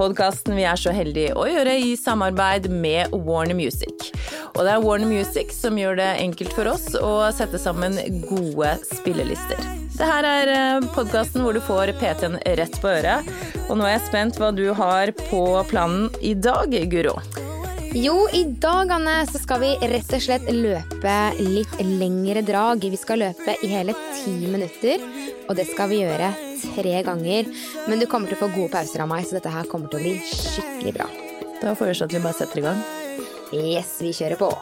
podkasten vi er så heldige å gjøre i samarbeid med Warner Music. Og det er Warner Music som gjør det enkelt for oss å sette sammen gode spillelister. Det her er podkasten hvor du får PT-en rett på øret. Og nå er jeg spent hva du har på planen i dag, Guro. Jo, i dag Anne, så skal vi rett og slett løpe litt lengre drag. Vi skal løpe i hele ti minutter, og det skal vi gjøre tre ganger. Men du kommer til å få gode pauser av meg, så dette her kommer til å bli skikkelig bra. Da foreslår jeg at vi bare setter i gang. Yes, vi kjører på.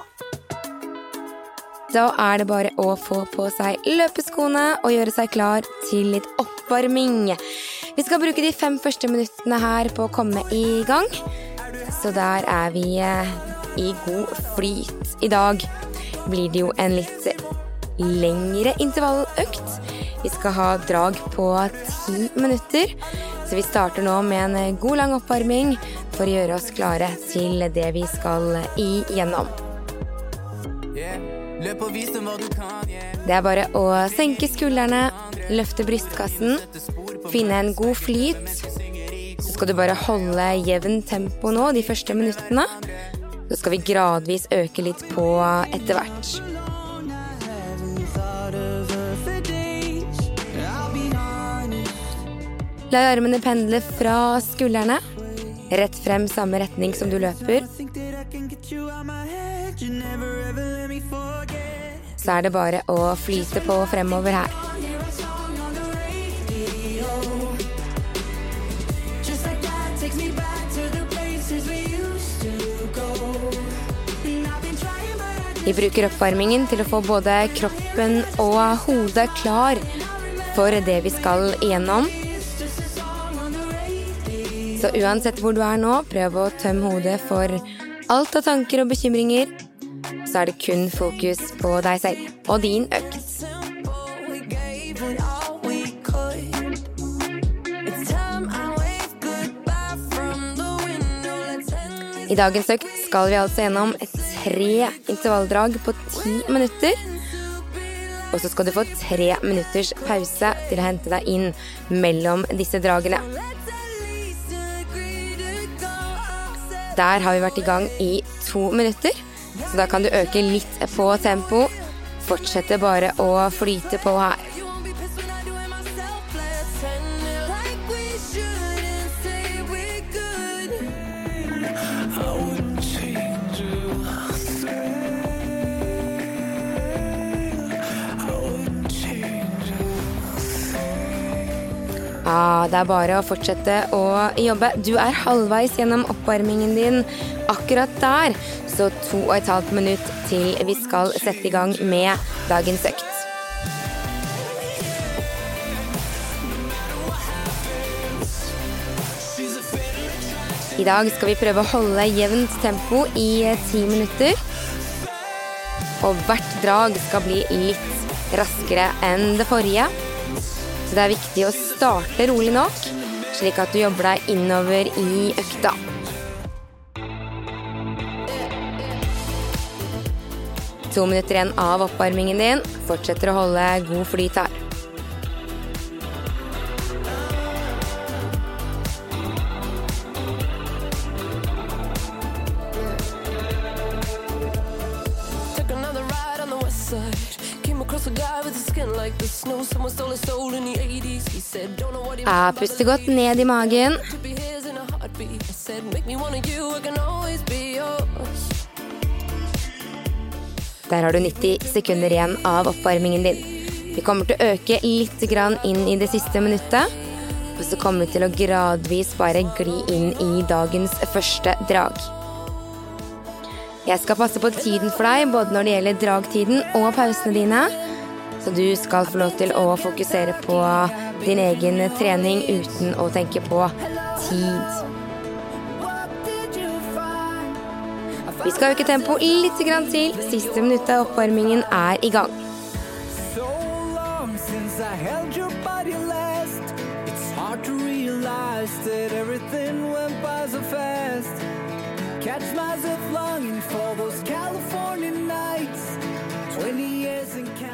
Da er det bare å få på seg løpeskoene og gjøre seg klar til litt oppvarming. Vi skal bruke de fem første minuttene her på å komme i gang. Så der er vi eh, i god flyt. I dag blir det jo en litt lengre intervalløkt. Vi skal ha drag på ti minutter. Så vi starter nå med en god, lang oppvarming for å gjøre oss klare til det vi skal igjennom. Det er bare å senke skuldrene, løfte brystkassen, finne en god flyt. Skal du bare holde jevn tempo nå de første minuttene. Så skal vi gradvis øke litt på etter hvert. La armene pendle fra skuldrene. Rett frem samme retning som du løper. Så er det bare å flyte på fremover her. Vi bruker oppvarmingen til å få både kroppen og hodet klar for det vi skal igjennom. Så uansett hvor du er nå, prøv å tømme hodet for alt av tanker og bekymringer. Så er det kun fokus på deg selv og din økt. I dagens økt skal vi altså gjennom tre intervalldrag på ti minutter. Og så skal du få tre minutters pause til å hente deg inn mellom disse dragene. Der har vi vært i gang i to minutter, så da kan du øke litt på tempo. Fortsette bare å flyte på her. Det er bare å fortsette å jobbe. Du er halvveis gjennom oppvarmingen din akkurat der. Så to og et halvt minutt til vi skal sette i gang med dagens økt. I dag skal vi prøve å holde jevnt tempo i ti minutter. Og hvert drag skal bli litt raskere enn det forrige. Så det er viktig å starte rolig nok, slik at du jobber deg innover i økta. To minutter igjen av oppvarmingen din. Fortsetter å holde god flyt her. Ja, puste godt ned i magen. Der har du 90 sekunder igjen av oppvarmingen din. Vi kommer til å øke litt inn i det siste minuttet. Og så kommer vi til å gradvis bare gli inn i dagens første drag. Jeg skal passe på tiden for deg, både når det gjelder dragtiden og pausene dine. Så du skal få lov til å fokusere på din egen trening uten å tenke på tid. Vi skal øke tempoet litt til. Siste minuttet av oppvarmingen er i gang. Catch myself longing for those California nights.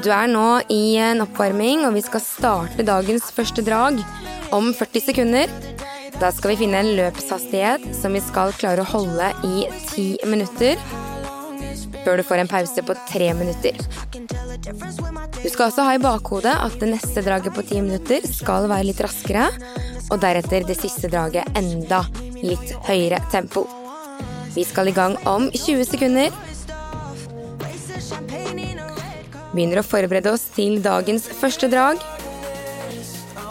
Du er nå i en oppvarming, og vi skal starte dagens første drag om 40 sekunder. Da skal vi finne en løpshastighet som vi skal klare å holde i 10 minutter. Før du får en pause på 3 minutter. Du skal også ha i bakhodet at det neste draget på 10 minutter skal være litt raskere, og deretter det siste draget enda litt høyere tempo. Vi skal i gang om 20 sekunder. Begynner å forberede oss til dagens første drag.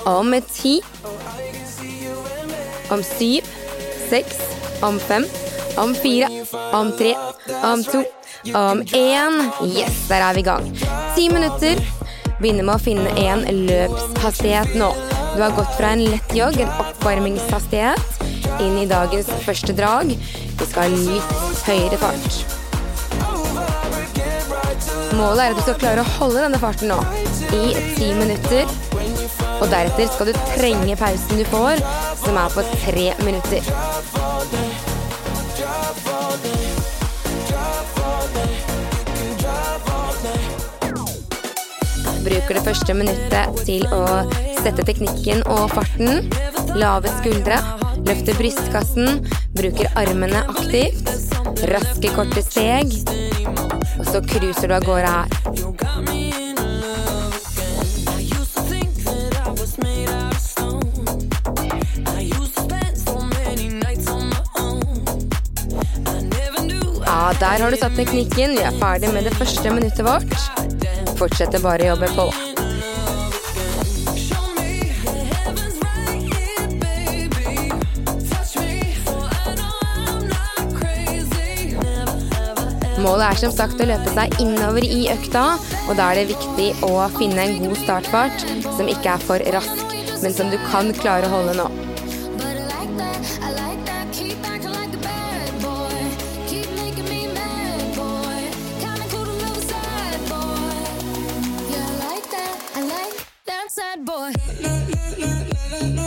Om ti. Om syv. Seks. Om fem. Om fire. Om tre. Om to. Om én. Yes, der er vi i gang. Ti minutter. Begynner med å finne en løpshastighet nå. Du har gått fra en lett jogg, en oppvarmingshastighet, inn i dagens første drag. Vi skal ha litt høyere fart. Målet er at du skal klare å holde denne farten nå i ti minutter. Og deretter skal du trenge pausen du får, som er på tre minutter. Bruker det første minuttet til å sette teknikken og farten. Lave skuldre. Løfte brystkassen. Bruker armene aktivt. Raske, korte steg. Og så cruiser du av gårde her. Ja, der har du satt teknikken. Vi er ferdig med det første minuttet vårt. Fortsetter bare å jobbe på. Målet er som sagt å løpe seg innover i økta, og da er det viktig å finne en god startfart som ikke er for rask, men som du kan klare å holde nå.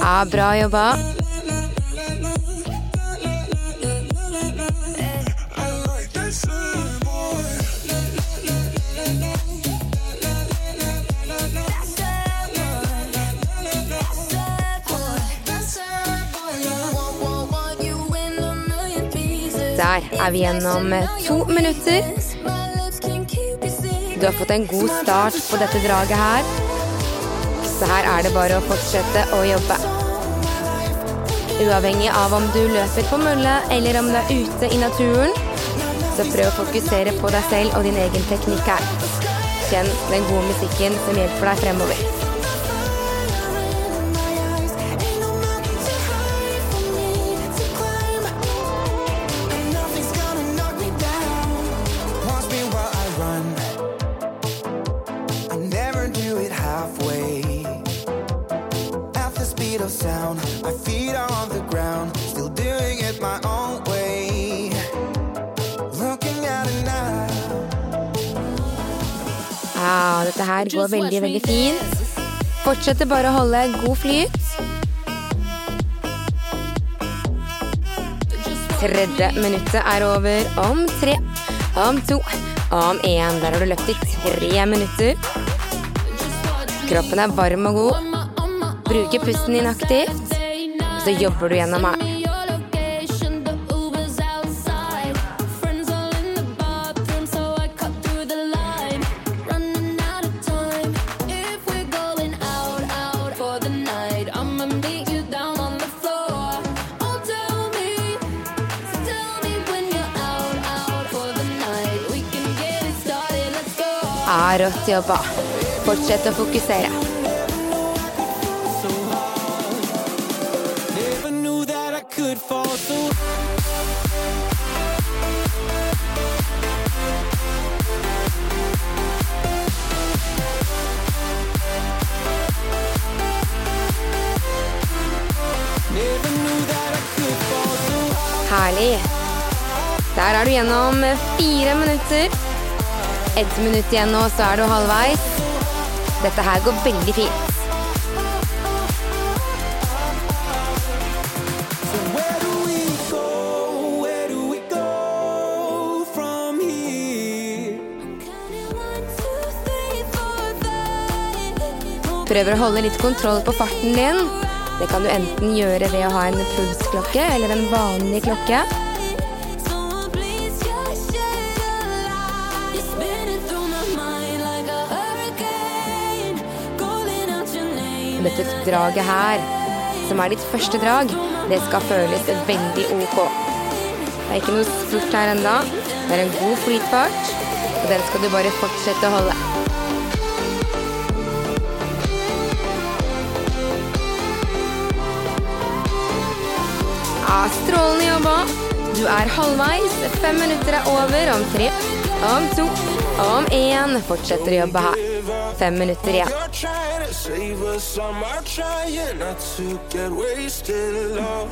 Ja, bra like Der er vi gjennom to minutter. Du har fått en god start på dette draget her. Så her er det bare å fortsette å jobbe. Uavhengig av om du løper på mølle eller om du er ute i naturen, så prøv å fokusere på deg selv og din egen teknikk her. Kjenn den gode musikken som hjelper deg fremover. Dette her går veldig, veldig fint. Fortsetter bare å holde god flyt. Tredje minuttet er over om tre, om to, om én. Der har du løpt i tre minutter. Kroppen er varm og god. Bruker pusten din aktivt. Så jobber du gjennom her. å jobba. Fortsett å fokusere. Herlig. Der er du gjennom fire minutter. Ett minutt igjen nå, så er du halvveis. Dette her går veldig fint. Prøver å holde litt kontroll på farten din. Det kan du enten gjøre ved å ha en pulsklokke eller en vanlig klokke. Draget her, som er ditt første drag, det skal føles veldig ok. Det er ikke noe spurt her ennå. Det er en god flytfart, og den skal du bare fortsette å holde. Ja, strålende jobba. Du er halvveis. Fem minutter er over. Om tre, om to, om én. Fortsetter å jobbe her. Fem minutter igjen. Save us, I'm out trying not to get wasted. Love,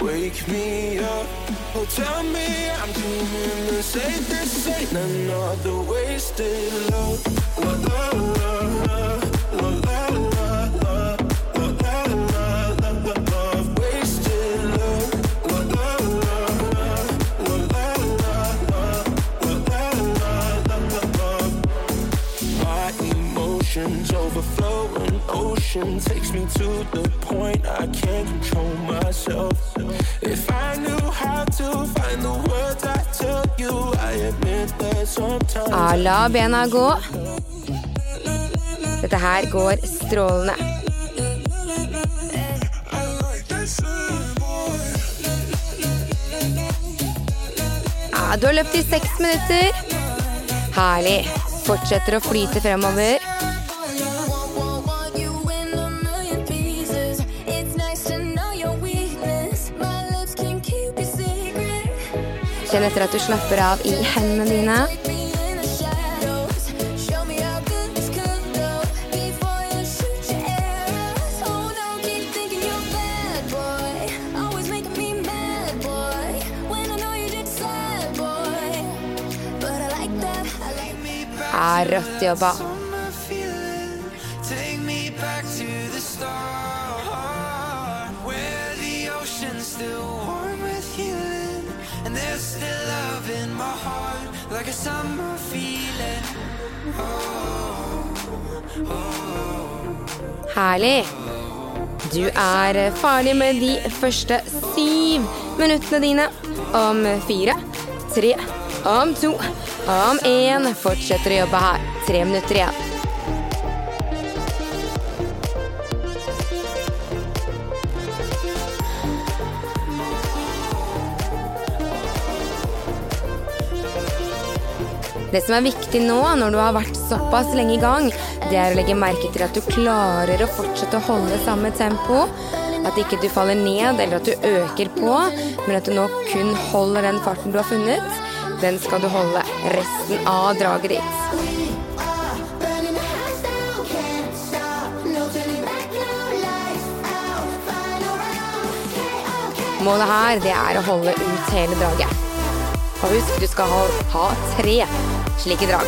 wake me up. Oh, tell me I'm dreaming and say this ain't another wasted love. La, emotions overflow an ocean takes me to the point I can't control myself. If I knew how to find the words I tell you, I admit that sometimes. Ja, la bena gå. Dette her går strålende. Ja, du har løpt i seks minutter. Herlig. Fortsetter å flyte fremover. Kjenn etter at du slapper av i hendene dine. Ja, rått jobba. And there's still love in my heart, like a summer feeling. Oh, oh. Herlig. Du er ferdig med de første syv minuttene dine. Om fire, tre, om to, om én. Fortsetter å jobbe her. Tre minutter igjen. Det som er viktig nå, når du har vært såpass lenge i gang, det er å legge merke til at du klarer å fortsette å holde samme tempo. At ikke du faller ned eller at du øker på, men at du nå kun holder den farten du har funnet. Den skal du holde resten av draget ditt. Målet her, det er å holde ut hele draget. Og husk, du skal ha, ha tre slike drag.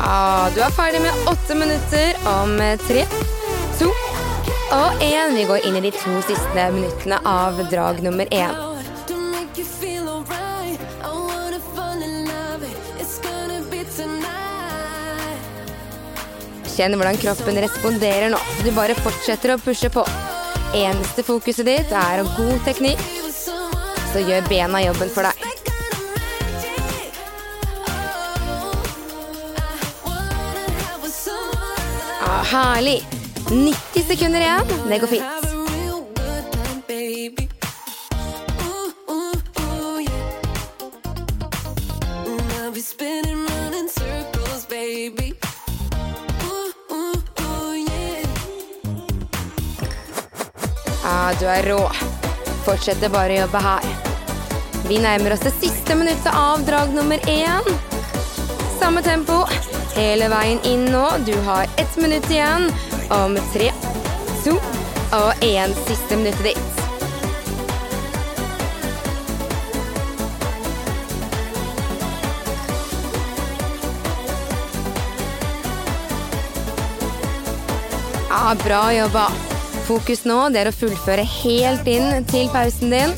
Ah, du er ferdig med åtte minutter om tre, to og én. Vi går inn i de to siste minuttene av drag nummer én. Kjenn hvordan kroppen responderer nå. Du bare fortsetter å pushe på. Eneste fokuset ditt er god teknikk, så gjør bena jobben for deg. Ah, herlig. 90 sekunder igjen. Det går fint. Er rå. Fortsetter bare å jobbe her. Vi nærmer oss det siste minuttet av drag nummer én. Samme tempo, hele veien inn nå. Du har ett minutt igjen. Om tre, to og én. Siste minuttet ditt. Ja, bra jobba. Fokus nå det er å fullføre helt inn til pausen din.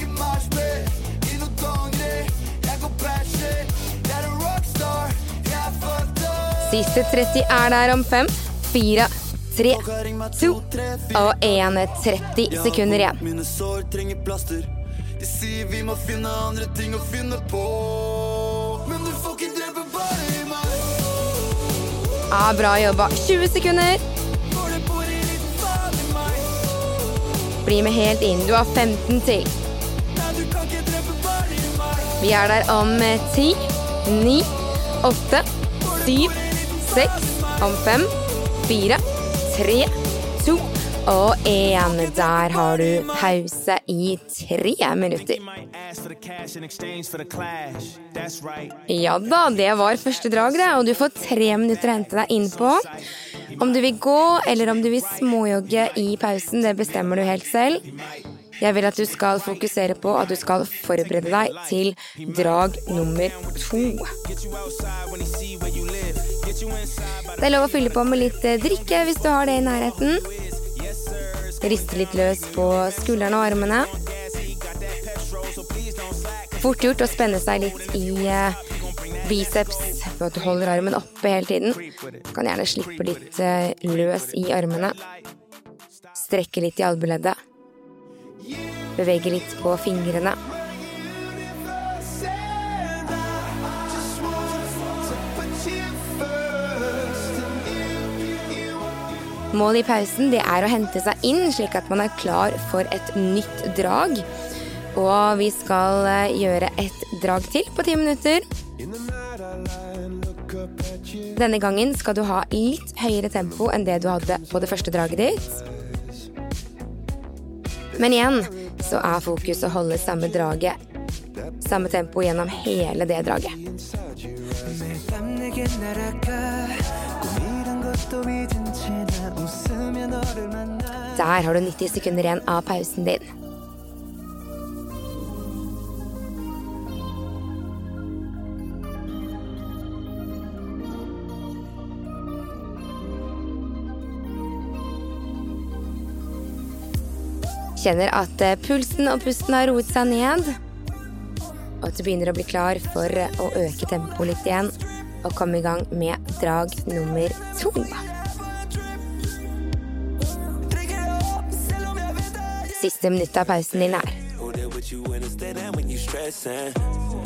Siste 30 er der om fem, fire, tre, to og én. 30 sekunder igjen. Mine sår trenger plaster. De sier vi må finne andre ting å finne på. Men du får ikke drepe bare meg. Ja, bra jobba. 20 sekunder. Bli med helt inn. Du har 15 til. Vi er der om ti, ni, åtte, syv, seks, om fem, fire, tre, to og én. Der har du pause i tre minutter. Ja da, det var første drag, det, og du får tre minutter å hente deg innpå. Om du vil gå, eller om du vil småjogge i pausen, det bestemmer du helt selv. Jeg vil at du skal fokusere på at du skal forberede deg til drag nummer to. Det er lov å fylle på med litt eh, drikke hvis du har det i nærheten. Riste litt løs på skuldrene og armene. Fort gjort å spenne seg litt i eh, biceps ved at du holder armen oppe hele tiden. Du kan gjerne slippe litt eh, løs i armene. Strekke litt i albueleddet. Bevege litt på fingrene. Målet i pausen det er å hente seg inn, slik at man er klar for et nytt drag. Og vi skal eh, gjøre et drag til på ti minutter. Denne gangen skal du ha litt høyere tempo enn det du hadde på det første draget ditt. Men igjen så er fokus å holde samme draget, samme tempo gjennom hele det draget. Der har du 90 sekunder igjen av pausen din. Kjenner at eh, pulsen og pusten har roet seg ned. Og at du begynner å bli klar for å øke tempoet litt igjen. Og komme i gang med drag nummer to. Siste minutt av pausen din er.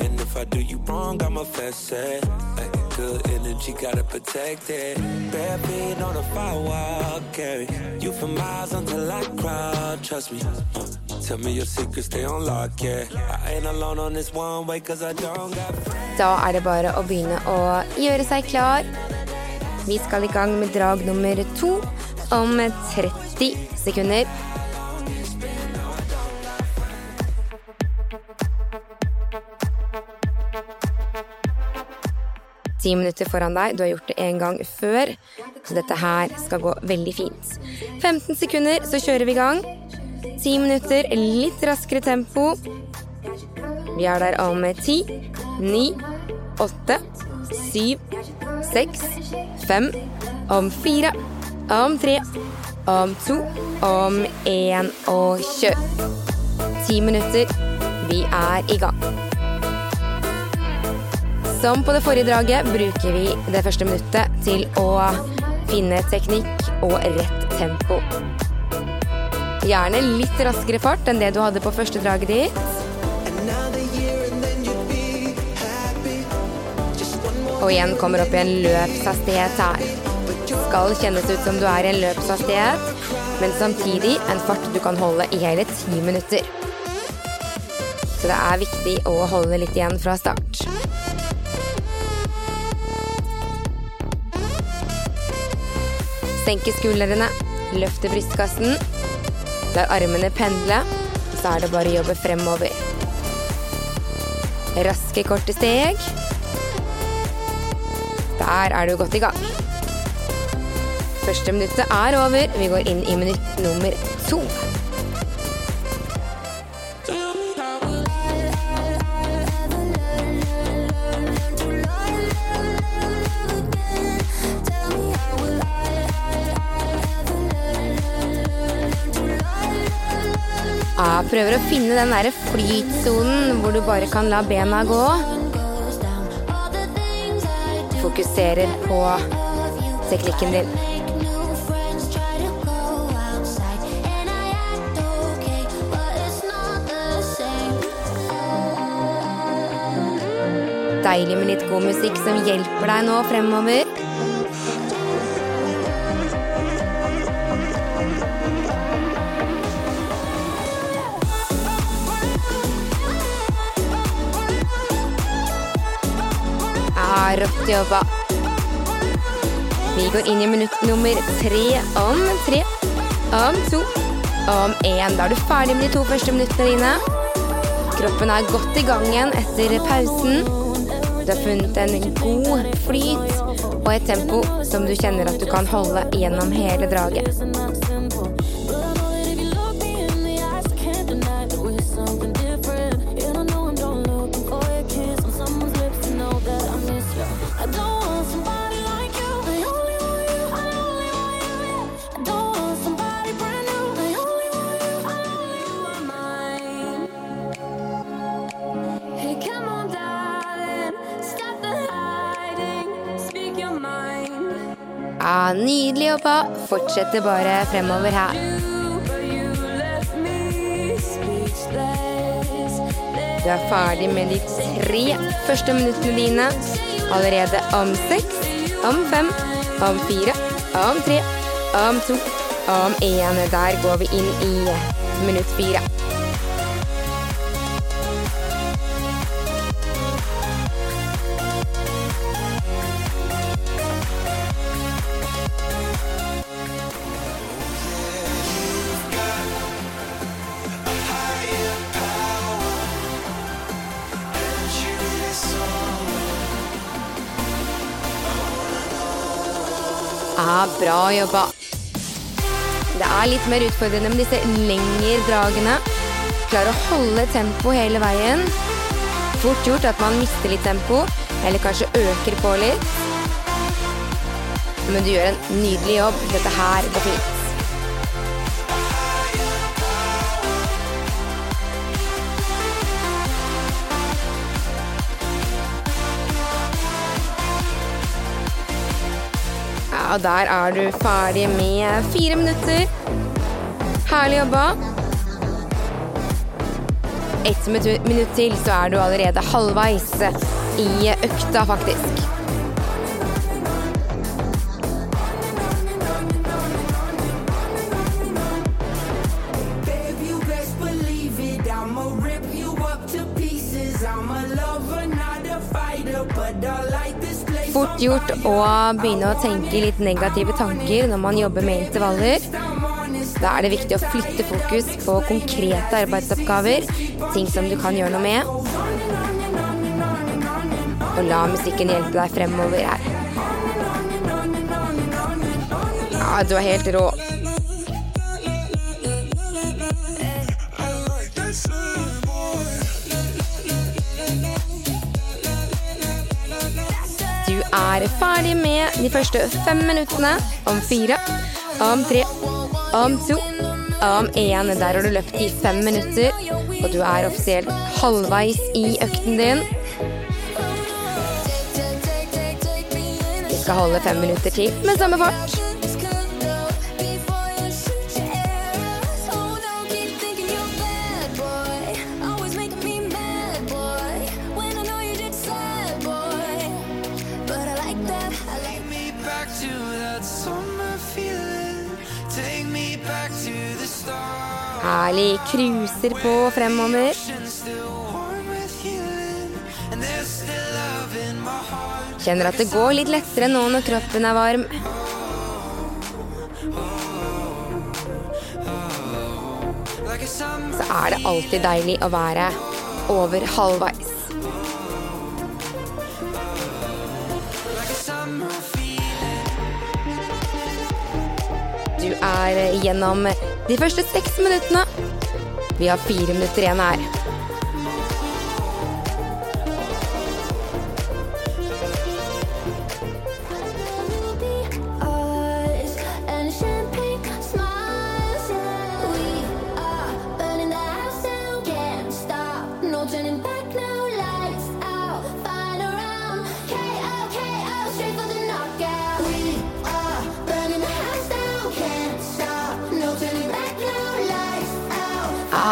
And if I do you wrong, I'ma fess it. Like good energy, gotta protect it. Bare being on a firewall, carry you for miles until I cry. Trust me. Tell me your secrets, stay on lock, yeah. I ain't alone on this one way, cause I don't got. Da er det bare å begynne å gjøre seg klar. Vi skal i gang med drag nummer to om 30 sekunder. Ti minutter foran deg. Du har gjort det en gang før, så dette her skal gå veldig fint. 15 sekunder, så kjører vi i gang. Ti minutter, litt raskere tempo. Vi er der om ti, ni, åtte, syv, seks, fem, om fire, om tre, om to, om én og kjør. Ti minutter. Vi er i gang. Som på det forrige draget bruker vi det første minuttet til å finne teknikk og rett tempo. Gjerne litt raskere fart enn det du hadde på første draget ditt. Og igjen kommer opp i en løpshastighet her. Skal kjennes ut som du er i en løpshastighet, men samtidig en fart du kan holde i hele ti minutter. Så det er viktig å holde litt igjen fra start. Senke skuldrene, løfte brystkassen. La armene pendle, så er det bare å jobbe fremover. Raske, korte steg. Der er du godt i gang. Første minuttet er over. Vi går inn i minutt nummer to. Prøver å finne den der flytsonen hvor du bare kan la bena gå. Fokuserer på teknikken din. Deilig med litt god musikk som hjelper deg nå fremover. Rått jobba. Vi går inn i minutt nummer tre om tre, om to, om én. Da er du ferdig med de to første minuttene dine. Kroppen er godt i gang igjen etter pausen. Du har funnet en god flyt og et tempo som du kjenner at du kan holde gjennom hele draget. Jobba. fortsetter bare fremover her. Du er ferdig med de tre første minuttene dine. Allerede om seks, om fem, om fire, om tre, om to, om én. Der går vi inn i minutt fire. Bra jobba. Det er litt mer utfordrende med disse lengre dragene. Klare å holde tempo hele veien. Fort gjort at man mister litt tempo, eller kanskje øker på litt. Men du gjør en nydelig jobb. Dette her går fint. Ja, der er du ferdig med fire minutter. Herlig jobba. Ett minutt til, så er du allerede halvveis i økta, faktisk. Gjort å begynne å tenke litt negative tanker når man jobber med intervaller. Da er det viktig å flytte fokus på konkrete arbeidsoppgaver, ting som du kan gjøre noe med. Og la musikken hjelpe deg fremover her. Ja, du er helt rå. Er ferdig med de første fem minuttene. Om fire, om tre, om to, om én. Der har du løpt i fem minutter, og du er offisielt halvveis i økten din. Vi skal holde fem minutter til med samme fart. deilig cruiser på fremover. Kjenner at det går litt lettere nå når kroppen er varm. Så er det alltid deilig å være over halvveis. Du er gjennom de første seks minuttene vi har fire minutter igjen her.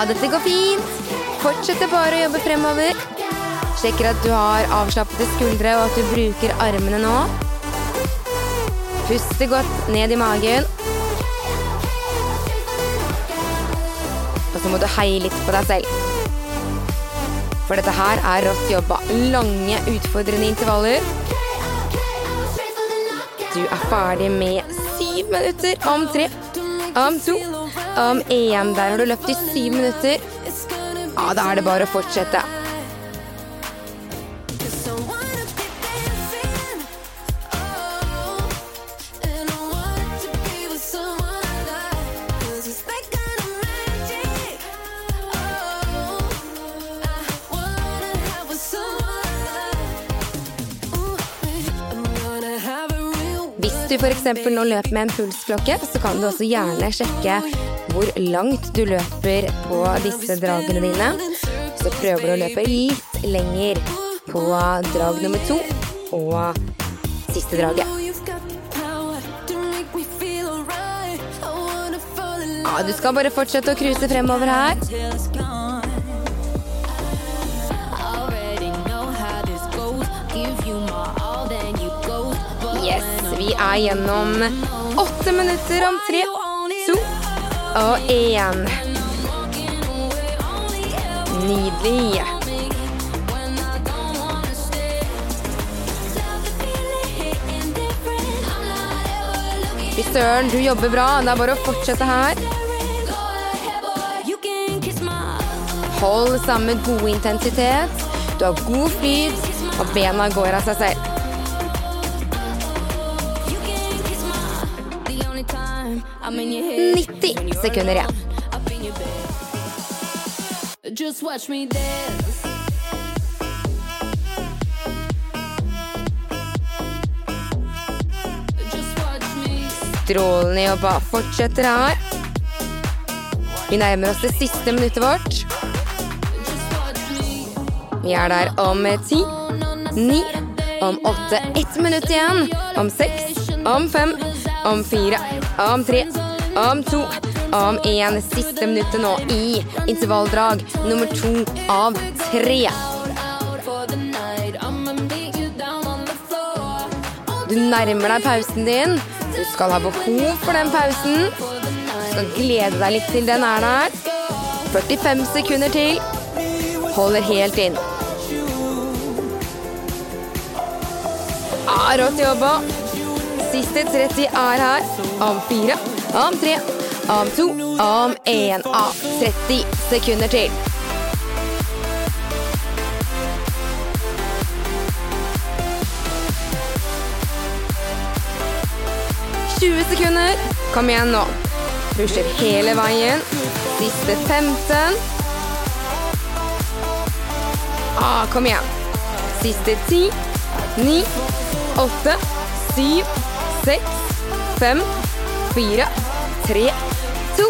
Dette går fint. Fortsetter bare å jobbe fremover. Sjekker at du har avslappede skuldre og at du bruker armene nå. Puste godt ned i magen. Og så må du heie litt på deg selv. For dette her er rått jobba. Lange, utfordrende intervaller. Du er ferdig med syv minutter om tre, om to, om én. Der har du løpt i syv minutter. Ja, da er det bare å fortsette. Hvis du f.eks. nå løper med en pulsklokke, så kan du også gjerne sjekke hvor langt du løper på disse dragene dine. Så prøver du å løpe litt lenger på drag nummer to og siste draget. Ja, du skal bare fortsette å cruise fremover her. Yes, vi er gjennom åtte minutter om tre, og én. Nydelig. Fy søren, du jobber bra. Det er bare å fortsette her. Hold samme gode intensitet. Du har god flyt, og bena går av seg selv. Sekunder igjen. Just watch me dance. Just watch. Strålende jobba. Fortsetter her. Vi nærmer oss det siste minuttet vårt. Vi er der om ti, ni, om åtte, ett minutt igjen. Om seks, om fem, om fire, om tre, om to, om én. Siste minuttet nå i intervalldrag nummer to av tre. Du nærmer deg pausen din. Du skal ha behov for den pausen. Du skal glede deg litt til den er der. 45 sekunder til. Holder helt inn. Ah, rått jobba. Siste 30 er her. Om fire, om tre, om to, om én. av 30 sekunder til. «20 sekunder. Kom igjen nå. Pusher hele veien. Siste 15. Ah, kom igjen. Siste 10, 9, 8, 7, 6, 5, 4, 3, 2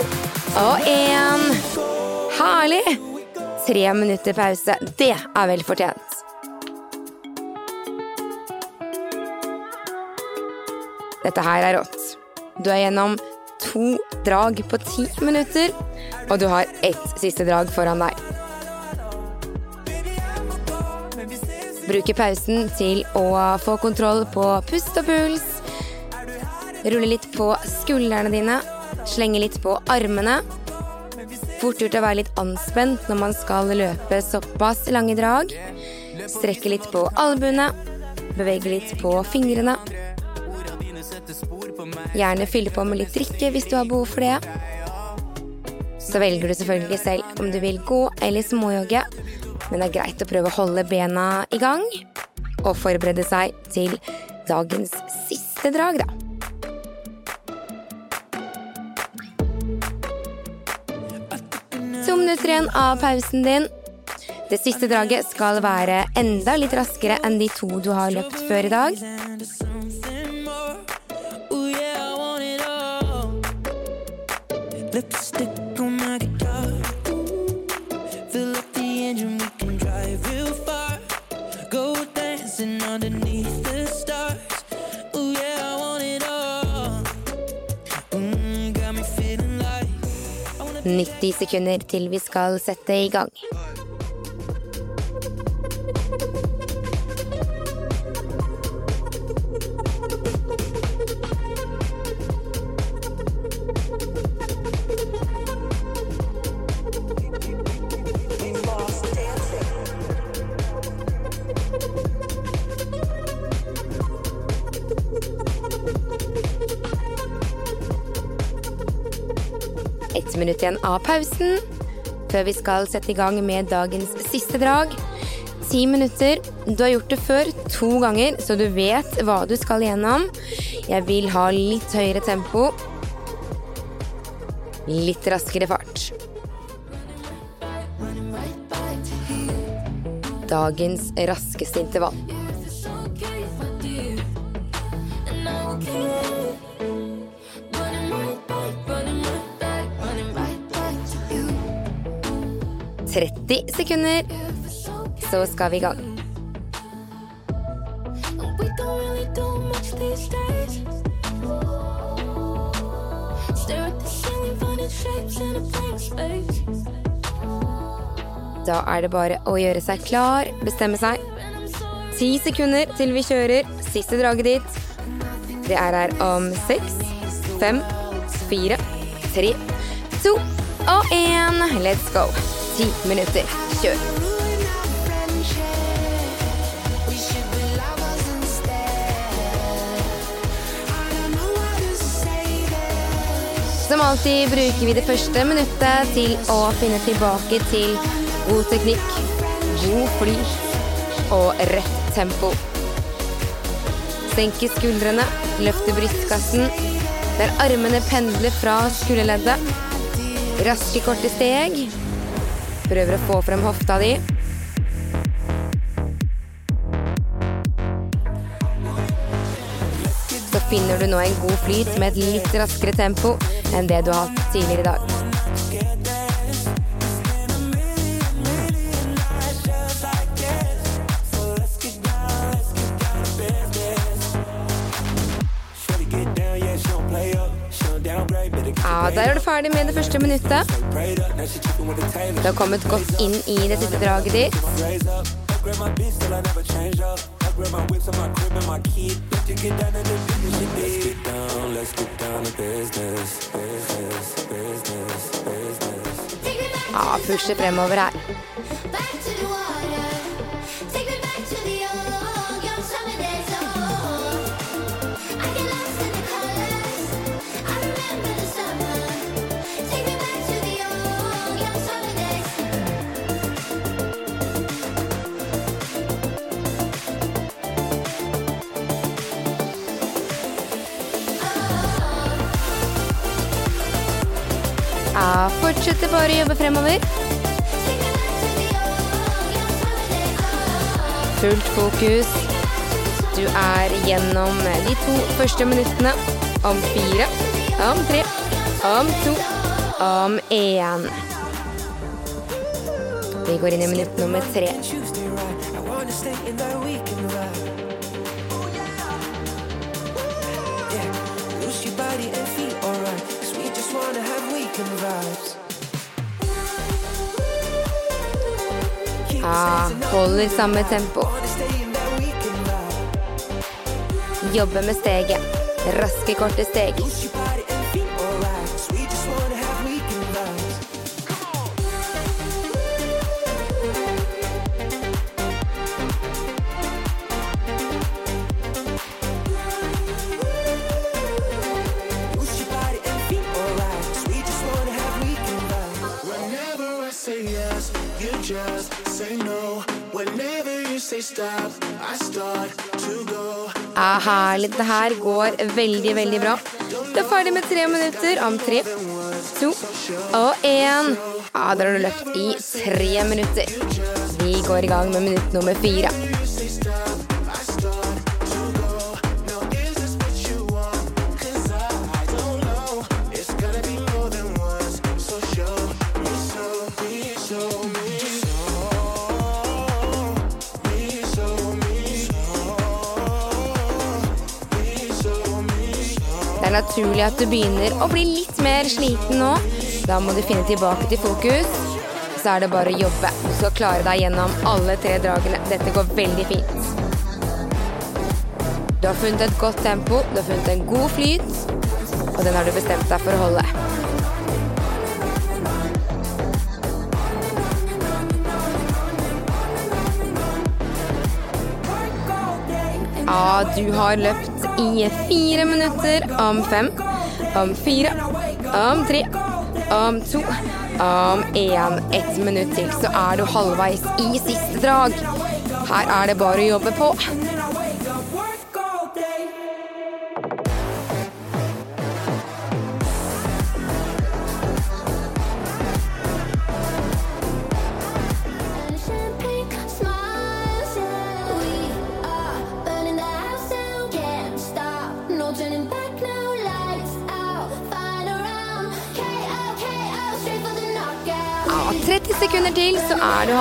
og én. Herlig! Tre minutter pause. Det er vel fortjent. Dette her er rått. Du er gjennom to drag på ti minutter, og du har ett siste drag foran deg. Bruke pausen til å få kontroll på pust og puls. Rulle litt på skuldrene dine. Slenge litt på armene. Fort gjort å være litt anspent når man skal løpe såpass lange drag. Strekke litt på albuene. Bevege litt på fingrene. Gjerne fylle på med litt drikke hvis du har behov for det. Så velger du selvfølgelig selv om du vil gå eller småjogge, men det er greit å prøve å holde bena i gang og forberede seg til dagens siste drag, da. Minutter igjen av pausen din. Det siste draget skal være enda litt raskere enn de to du har løpt før i dag. Lipstick 90 sekunder til vi skal sette i gang. Ett minutt igjen av pausen før vi skal sette i gang med dagens siste drag. Ti minutter. Du har gjort det før to ganger, så du vet hva du skal igjennom. Jeg vil ha litt høyere tempo. Litt raskere fart. Dagens raskeste intervall. 30 sekunder, så skal vi i gang. Da er det bare å gjøre seg klar, bestemme seg. Ti sekunder til vi kjører siste draget ditt. Det er her om seks, fem, fire, tre, to og én. Let's go. Ti minutter. Kjør. Som alltid bruker vi det første minuttet til å finne tilbake til god teknikk, god flyt og rett tempo. Senke skuldrene, løfte brystkassen, der armene pendler fra skulderleddet. Raske, korte steg. Prøver å få frem hofta di. Så finner du nå en god flyt med et litt raskere tempo enn det du har hatt tidligere i dag. Ja, Der er du ferdig med det første minuttet. Du har kommet godt inn i det siste draget ditt. Ja, up, fremover my fortsetter bare å jobbe fremover. Fullt fokus. Du er gjennom de to første minuttene. Om fire, om tre, om to, om én. Vi går inn i minutt nummer tre. Tuesday Ja, holder samme tempo. Jobbe med steget. Raske, korte steg. Herlig. Det her går veldig, veldig bra. Du er ferdig med tre minutter om tre, to og én. Ja, dere har løpt i tre minutter. Vi går i gang med minutt nummer fire. Det er naturlig at du begynner å bli litt mer sliten nå. Da må du finne tilbake til fokus. Så er det bare å jobbe. Du skal klare deg gjennom alle tre dragene. Dette går veldig fint. Du har funnet et godt tempo, du har funnet en god flyt, og den har du bestemt deg for å holde. Ja, du har løpt i fire minutter om fem, om fire, om tre, om to, om én. Ett minutt til, så er du halvveis i siste drag. Her er det bare å jobbe på.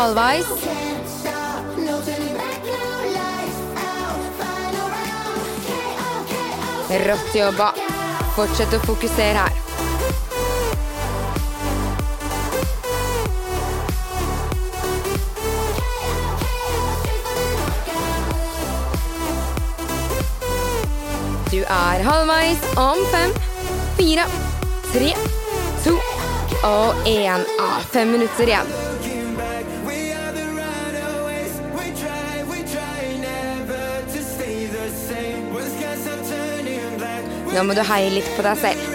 KO. Rått jobba. Fortsett å fokusere her. Du er halvveis om fem, fire, tre, to og én. Ah, fem minutter igjen. Nå må du heie litt på deg selv.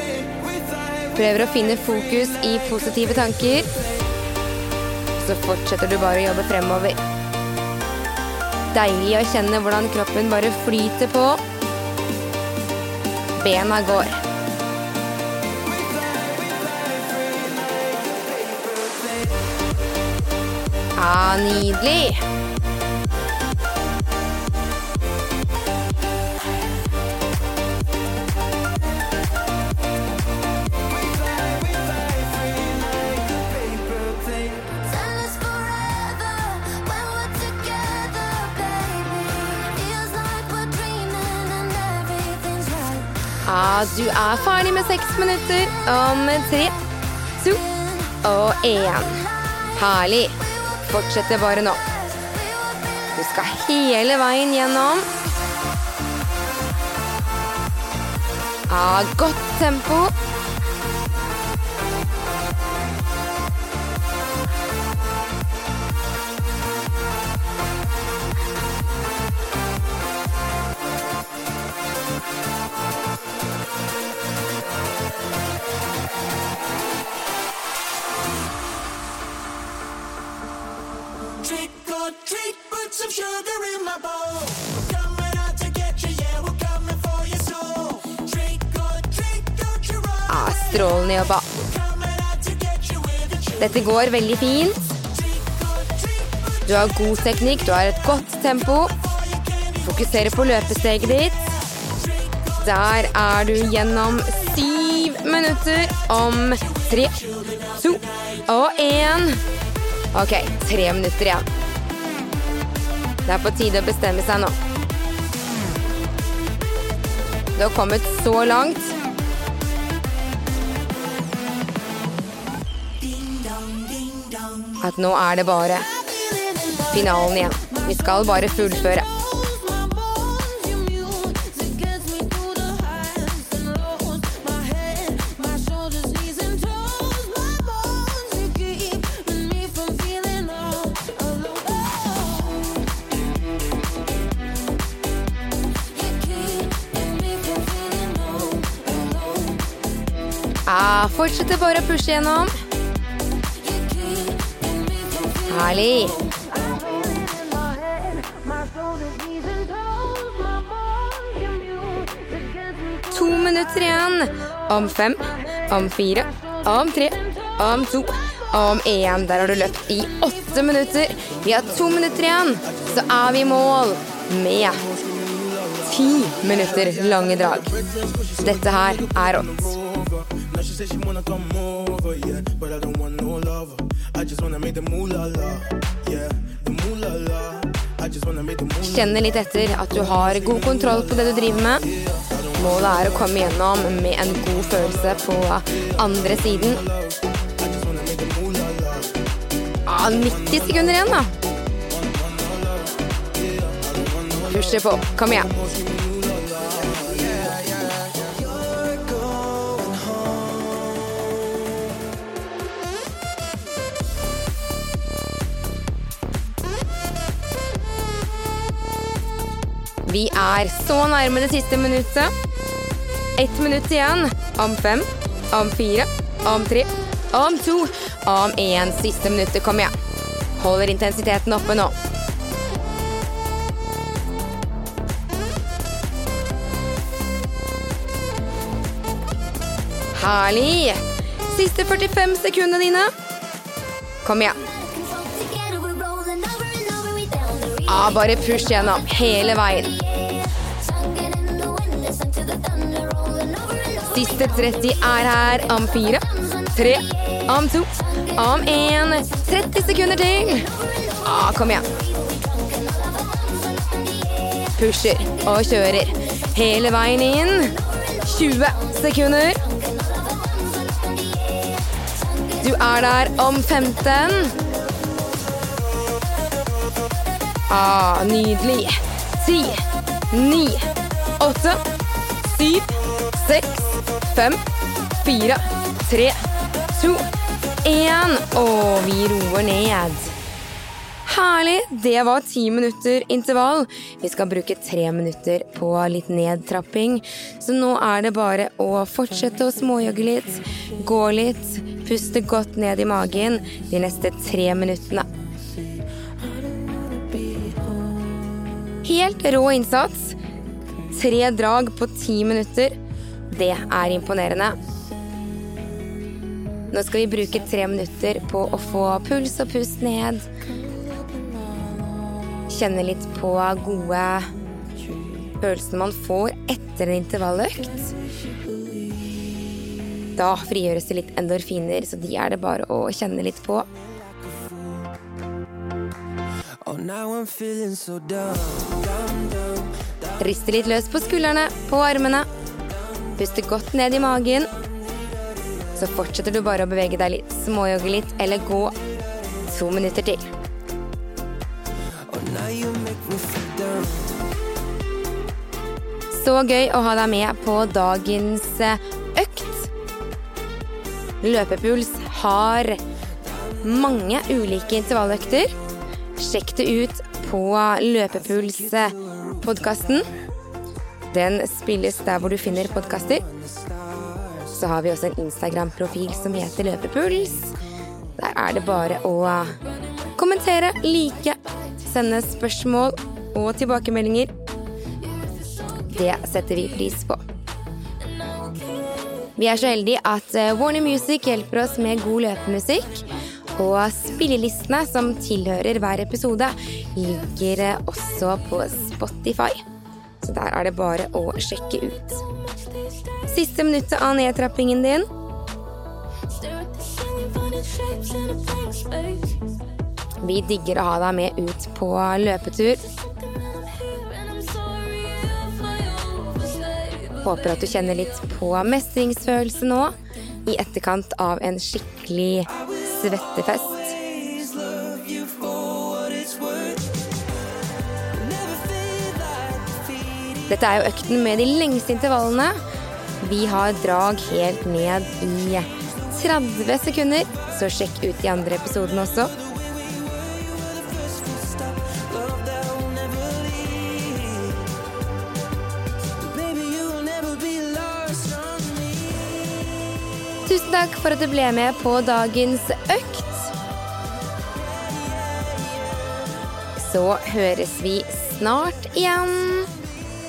Prøver å finne fokus i positive tanker. Så fortsetter du bare å jobbe fremover. Deilig å kjenne hvordan kroppen bare flyter på. Bena går. Ja, nydelig. Du er ferdig med seks minutter om tre, to og én. Herlig. Fortsett bare nå. Du skal hele veien gjennom. Ja, godt tempo. Some sugar in my bowl. Coming out to get you, yeah, we're coming for your soul. Trick or treat, don't you run. Ja, strålende jobba. Dette går veldig fint. Du har god teknikk, du har et godt tempo. Fokuserer på løpesteget ditt. Der er du gjennom syv minutter om tre, to og én. Ok, tre minutter igjen. Det er på tide å bestemme seg nå. Du har kommet så langt. At nå er det bare finalen igjen. Vi skal bare fullføre. Ja, fortsetter bare å pushe gjennom. Herlig. To minutter igjen. Om fem, om fire, om tre, om to, om én. Der har du løpt i åtte minutter. Vi har to minutter igjen, så er vi i mål med ti minutter lange drag. Dette her er rått. Said she wanna come over, yeah. But I don't want no lover. I just wanna make the moolah la, yeah. The moolah Kjenner litt etter at du har god kontroll på det du driver med. Målet er å komme gjennom med en god følelse på andre siden. Ja, 90 sekunder igjen, da. Pusher på. Kom igjen. Vi er så nærme det siste minuttet. Ett minutt igjen. Om fem, om fire, om tre, om to, om én. Siste minuttet. Kom igjen. Holder intensiteten oppe nå. Herlig. Siste 45 sekundene dine. Kom igjen. Ah, bare push gjennom hele veien. Siste 30 er her om fire, tre, om to, om én. 30 sekunder til. Ja, kom igjen. Pusher og kjører hele veien inn. 20 sekunder. Du er der om 15. Ah, nydelig. Ti, ni, åtte, syv, seks, fem, fire, tre, to, én. Og vi roer ned. Herlig! Det var ti minutter intervall. Vi skal bruke tre minutter på litt nedtrapping. Så nå er det bare å fortsette å småjogge litt, gå litt, puste godt ned i magen de neste tre minuttene. Helt rå innsats. Tre drag på ti minutter. Det er imponerende. Nå skal vi bruke tre minutter på å få puls og pust ned. Kjenne litt på gode følelsene man får etter en intervalløkt. Da frigjøres det litt endorfiner, så de er det bare å kjenne litt på. Oh, now I'm feeling so dumb, dumb, dumb. Riste litt løs på skuldrene, på armene. Puste godt ned i magen. Så fortsetter du bare å bevege deg litt, småjogge litt eller gå to minutter til. Så gøy å ha deg med på dagens eh, økt. Løpepuls har mange ulike intervalløkter. Sjekk det ut på Løpepuls-podkasten. Den spilles der hvor du finner podkaster. Så har vi også en Instagram-profil som heter Løpepuls. Der er det bare å kommentere, like, sende spørsmål og tilbakemeldinger. Det setter vi pris på. Vi er så heldige at eh, Warner Music hjelper oss med god løpemusikk. Og spillelistene som tilhører hver episode, ligger eh, også på Spotify. Så der er det bare å sjekke ut. Siste minuttet av nedtrappingen din. Vi digger å ha deg med ut på løpetur. Håper at du kjenner litt på mestringsfølelse nå i etterkant av en skikkelig svettefest. Dette er jo økten med de lengste intervallene. Vi har drag helt ned i 30 sekunder, så sjekk ut de andre episodene også. Tusen takk for at du ble med på dagens økt. Så høres vi snart igjen.